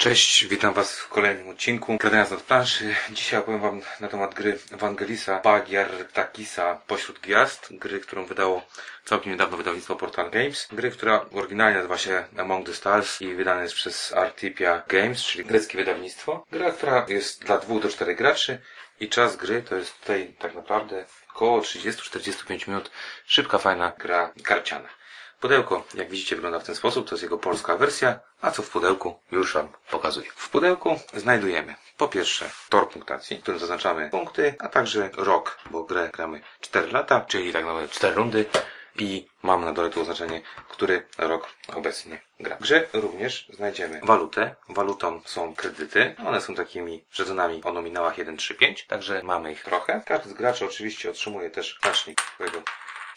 Cześć, witam Was w kolejnym odcinku Kradania z planszy. Dzisiaj opowiem Wam na temat gry Evangelisa Bagiartakisa Pośród Gwiazd. Gry, którą wydało całkiem niedawno wydawnictwo Portal Games. Gry, która oryginalnie nazywa się Among the Stars i wydana jest przez Artipia Games, czyli greckie wydawnictwo. Gra, która jest dla dwóch do czterech graczy i czas gry to jest tutaj tak naprawdę około 30-45 minut. Szybka, fajna gra karciana. Pudełko, jak widzicie, wygląda w ten sposób. To jest jego polska wersja. A co w pudełku? Już Wam pokazuję. W pudełku znajdujemy po pierwsze tor punktacji, w którym zaznaczamy punkty, a także rok, bo grę gramy 4 lata, czyli tak naprawdę 4 rundy i mamy na dole tu oznaczenie, który rok obecnie gra. W grze również znajdziemy walutę. Walutą są kredyty. One są takimi żetonami o nominałach 1, 3, 5, także mamy ich trochę. Każdy z graczy oczywiście otrzymuje też znacznik swojego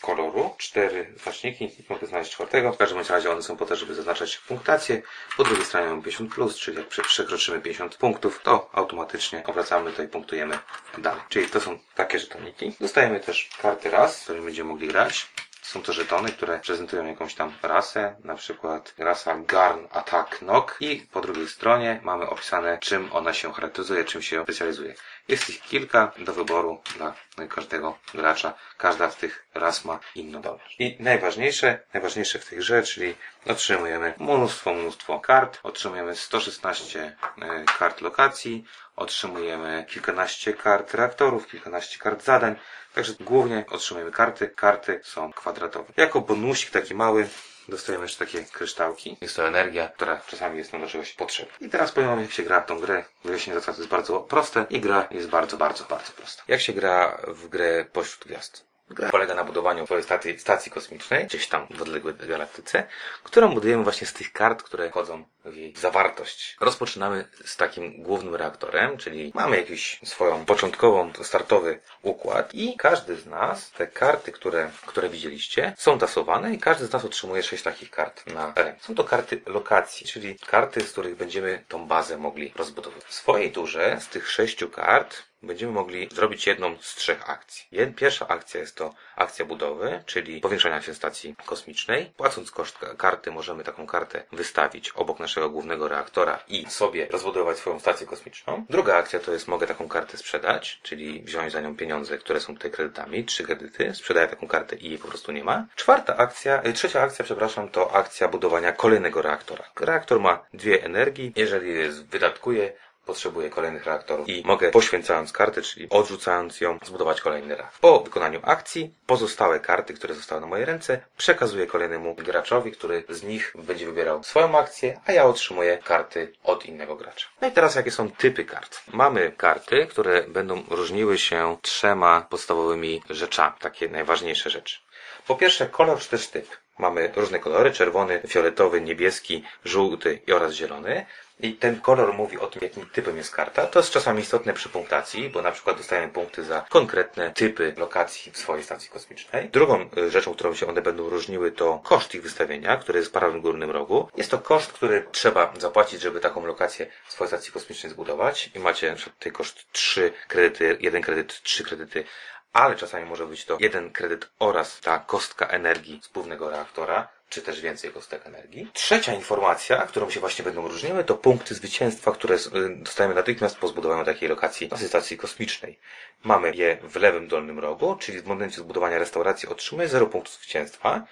koloru, cztery znaczniki, nie mogę znaleźć czwartego. W każdym razie one są po to, żeby zaznaczać punktację. Po drugiej stronie mamy 50+, plus, czyli jak przekroczymy 50 punktów, to automatycznie obracamy to i punktujemy dalej. Czyli to są takie żetoniki. Dostajemy też karty raz, z którymi będziemy mogli grać. Są to żetony, które prezentują jakąś tam rasę, na przykład rasa Garn Attack Knock i po drugiej stronie mamy opisane czym ona się charakteryzuje, czym się specjalizuje. Jest ich kilka do wyboru dla każdego gracza. Każda z tych ras ma inną zdolność. I najważniejsze, najważniejsze w tej grze, czyli otrzymujemy mnóstwo, mnóstwo kart. Otrzymujemy 116 e, kart lokacji, otrzymujemy kilkanaście kart reaktorów, kilkanaście kart zadań. Także głównie otrzymujemy karty. Karty są kwadratowe. Jako bonusik taki mały dostajemy jeszcze takie kryształki. Jest to energia, która czasami jest nam do czegoś potrzebna. I teraz powiem wam, jak się gra w tą grę. Wyjaśnienie zasad jest bardzo proste i gra jest bardzo, bardzo, bardzo prosta. Jak się gra w grę pośród gwiazd? Gra polega na budowaniu swojej stacji, stacji kosmicznej, gdzieś tam w odległej galaktyce, którą budujemy właśnie z tych kart, które wchodzą w jej zawartość. Rozpoczynamy z takim głównym reaktorem, czyli mamy jakiś swoją początkową, startowy układ i każdy z nas, te karty, które, które widzieliście, są tasowane i każdy z nas otrzymuje sześć takich kart na ręce. Są to karty lokacji, czyli karty, z których będziemy tą bazę mogli rozbudowywać. W swojej turze z tych sześciu kart będziemy mogli zrobić jedną z trzech akcji. Pierwsza akcja jest to akcja budowy, czyli powiększania się stacji kosmicznej. Płacąc koszt karty, możemy taką kartę wystawić obok naszego głównego reaktora i sobie rozbudować swoją stację kosmiczną. Druga akcja to jest mogę taką kartę sprzedać, czyli wziąć za nią pieniądze, które są tutaj kredytami, trzy kredyty, sprzedaję taką kartę i jej po prostu nie ma. Czwarta akcja, y, trzecia akcja, przepraszam, to akcja budowania kolejnego reaktora. Reaktor ma dwie energii. Jeżeli wydatkuje, potrzebuję kolejnych reaktorów i mogę poświęcając kartę, czyli odrzucając ją, zbudować kolejny reaktor. Po wykonaniu akcji pozostałe karty, które zostały na mojej ręce, przekazuję kolejnemu graczowi, który z nich będzie wybierał swoją akcję, a ja otrzymuję karty od innego gracza. No i teraz jakie są typy kart? Mamy karty, które będą różniły się trzema podstawowymi rzeczami, takie najważniejsze rzeczy. Po pierwsze kolor czy też typ. Mamy różne kolory, czerwony, fioletowy, niebieski, żółty oraz zielony. I ten kolor mówi o tym, jakim typem jest karta. To jest czasami istotne przy punktacji, bo na przykład dostajemy punkty za konkretne typy lokacji w swojej stacji kosmicznej. Drugą y, rzeczą, którą się one będą różniły, to koszt ich wystawienia, który jest w prawym górnym rogu. Jest to koszt, który trzeba zapłacić, żeby taką lokację w swojej stacji kosmicznej zbudować. I macie tutaj koszt 3 kredyty, jeden kredyt, 3 kredyty, ale czasami może być to jeden kredyt oraz ta kostka energii z głównego reaktora czy też więcej kostek energii. Trzecia informacja, którą się właśnie będą różniły, to punkty zwycięstwa, które y, dostajemy natychmiast po zbudowaniu takiej lokacji na stacji kosmicznej. Mamy je w lewym dolnym rogu, czyli w momencie zbudowania restauracji otrzymuje 0 punktów zwycięstwa,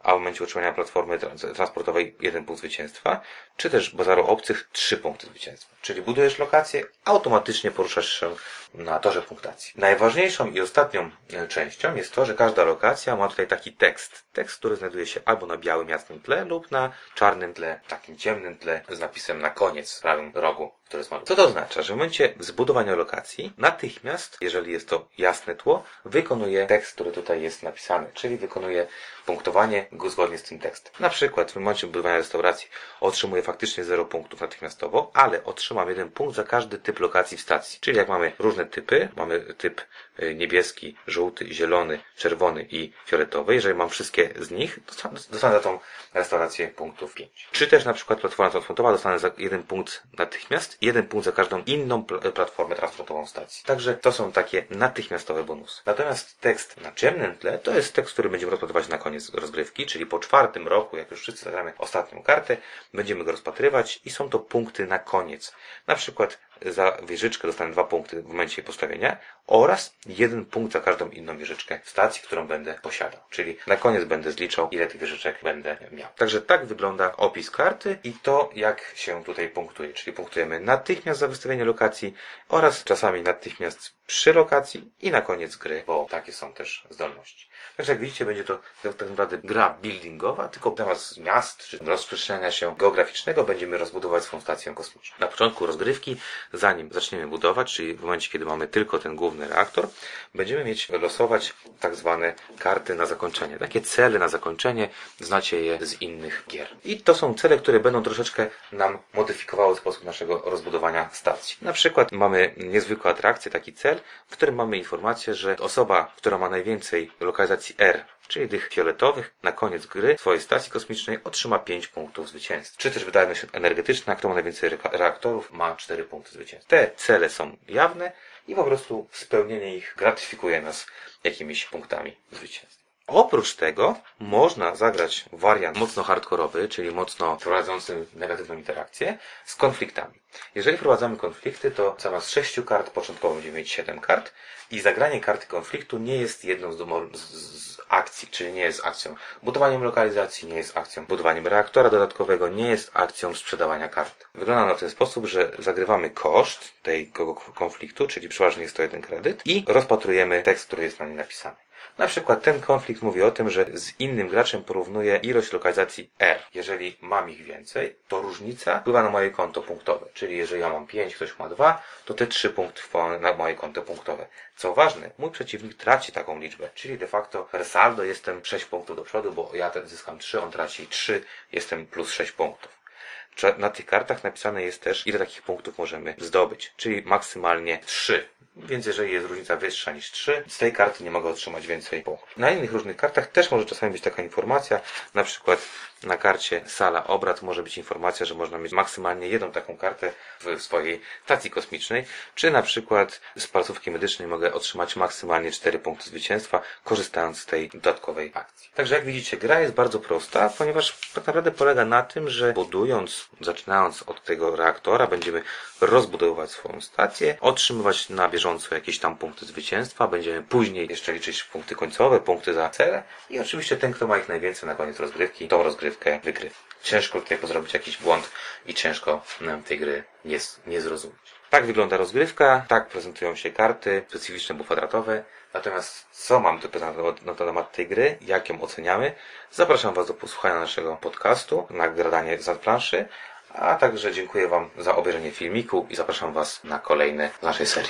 a w momencie utrzymania platformy transportowej jeden punkt zwycięstwa, czy też bazaru obcych trzy punkty zwycięstwa. Czyli budujesz lokację, automatycznie poruszasz się na torze punktacji. Najważniejszą i ostatnią e, częścią jest to, że każda lokacja ma tutaj taki tekst. Tekst, który znajduje się albo na białym jasnym tle lub na czarnym tle, takim ciemnym tle z napisem na koniec w prawym rogu, malutki. Co to oznacza? Że w momencie zbudowania lokacji natychmiast, jeżeli jest to jasne tło, wykonuje tekst, który tutaj jest napisany, czyli wykonuje punktowanie zgodnie z tym tekstem. Na przykład w momencie budowania restauracji otrzymuje faktycznie 0 punktów natychmiastowo, ale otrzymam jeden punkt za każdy typ lokacji w stacji. Czyli jak mamy różne typy, mamy typ y, niebieski, żółty, zielony, czerwony i fioletowy, jeżeli mam wszystkie z nich, dostanę za tą restaurację punktów 5. Czy też na przykład platforma transportowa dostanę za jeden punkt natychmiast jeden punkt za każdą inną pl- platformę transportową stacji. Także to są takie natychmiastowe bonusy. Natomiast tekst na ciemnym tle to jest tekst, który będziemy rozpatrywać na koniec rozgrywki, czyli po czwartym roku, jak już wszyscy zagramy ostatnią kartę, będziemy go rozpatrywać i są to punkty na koniec. Na przykład za wieżyczkę dostanę dwa punkty w momencie postawienia oraz jeden punkt za każdą inną wieżyczkę w stacji, którą będę posiadał. Czyli na koniec będę zliczał, ile tych wieżyczek będę miał. Także tak wygląda opis karty i to, jak się tutaj punktuje. Czyli punktujemy natychmiast za wystawienie lokacji oraz czasami natychmiast przy lokacji i na koniec gry, bo takie są też zdolności. Także jak widzicie, będzie to tak naprawdę gra buildingowa, tylko zamiast miast czy rozprzestrzeniania się geograficznego będziemy rozbudować swoją stację kosmiczną. Na początku rozgrywki, zanim zaczniemy budować, czyli w momencie, kiedy mamy tylko ten główny reaktor, będziemy mieć losować tak zwane karty na zakończenie. Takie cele na zakończenie, znacie je z innych gier. I to są cele, które będą troszeczkę nam modyfikowały sposób naszego rozbudowania stacji. Na przykład mamy niezwykłą atrakcję, taki cel, w którym mamy informację, że osoba, która ma najwięcej lokalizacji R, czyli tych fioletowych, na koniec gry swojej stacji kosmicznej otrzyma 5 punktów zwycięstwa. Czy też wydajność energetyczna, kto ma najwięcej re- reaktorów, ma 4 punkty zwycięstwa. Te cele są jawne i po prostu spełnienie ich gratyfikuje nas jakimiś punktami zwycięstwa. Oprócz tego można zagrać wariant mocno hardkorowy, czyli mocno prowadzący negatywną interakcję z konfliktami. Jeżeli wprowadzamy konflikty, to zamiast sześciu kart początkowo będziemy mieć siedem kart i zagranie karty konfliktu nie jest jedną z, domo- z, z akcji, czyli nie jest akcją budowaniem lokalizacji, nie jest akcją budowaniem reaktora dodatkowego, nie jest akcją sprzedawania kart. Wygląda na ten sposób, że zagrywamy koszt tego konfliktu, czyli przeważnie jest to jeden kredyt i rozpatrujemy tekst, który jest na nim napisany. Na przykład ten konflikt mówi o tym, że z innym graczem porównuje ilość lokalizacji R. Jeżeli mam ich więcej, to różnica wpływa na moje konto punktowe. Czyli jeżeli ja mam 5, ktoś ma 2, to te 3 punkty wpływają na moje konto punktowe. Co ważne, mój przeciwnik traci taką liczbę, czyli de facto saldo jestem 6 punktów do przodu, bo ja te- zyskam 3, on traci 3, jestem plus 6 punktów. Na tych kartach napisane jest też, ile takich punktów możemy zdobyć, czyli maksymalnie 3. Więc jeżeli jest różnica wyższa niż 3, z tej karty nie mogę otrzymać więcej punktów. Na innych różnych kartach też może czasami być taka informacja, na przykład na karcie sala obrad może być informacja, że można mieć maksymalnie jedną taką kartę w swojej stacji kosmicznej, czy na przykład z placówki medycznej mogę otrzymać maksymalnie 4 punkty zwycięstwa, korzystając z tej dodatkowej akcji. Także jak widzicie, gra jest bardzo prosta, ponieważ tak naprawdę polega na tym, że budując, zaczynając od tego reaktora, będziemy rozbudowywać swoją stację, otrzymywać na bieżąco jakieś tam punkty zwycięstwa, będziemy później jeszcze liczyć punkty końcowe, punkty za cele i oczywiście ten, kto ma ich najwięcej na koniec rozgrywki, tą rozgrywkę wygrywa. Ciężko tutaj zrobić jakiś błąd i ciężko nam tej gry nie, nie zrozumieć. Tak wygląda rozgrywka, tak prezentują się karty, specyficzne, bo kwadratowe. Natomiast co mam do powiedzenia na temat tej gry, jak ją oceniamy, zapraszam Was do posłuchania naszego podcastu, nagradanie za planszy, a także dziękuję Wam za obejrzenie filmiku i zapraszam Was na kolejne z naszej serii.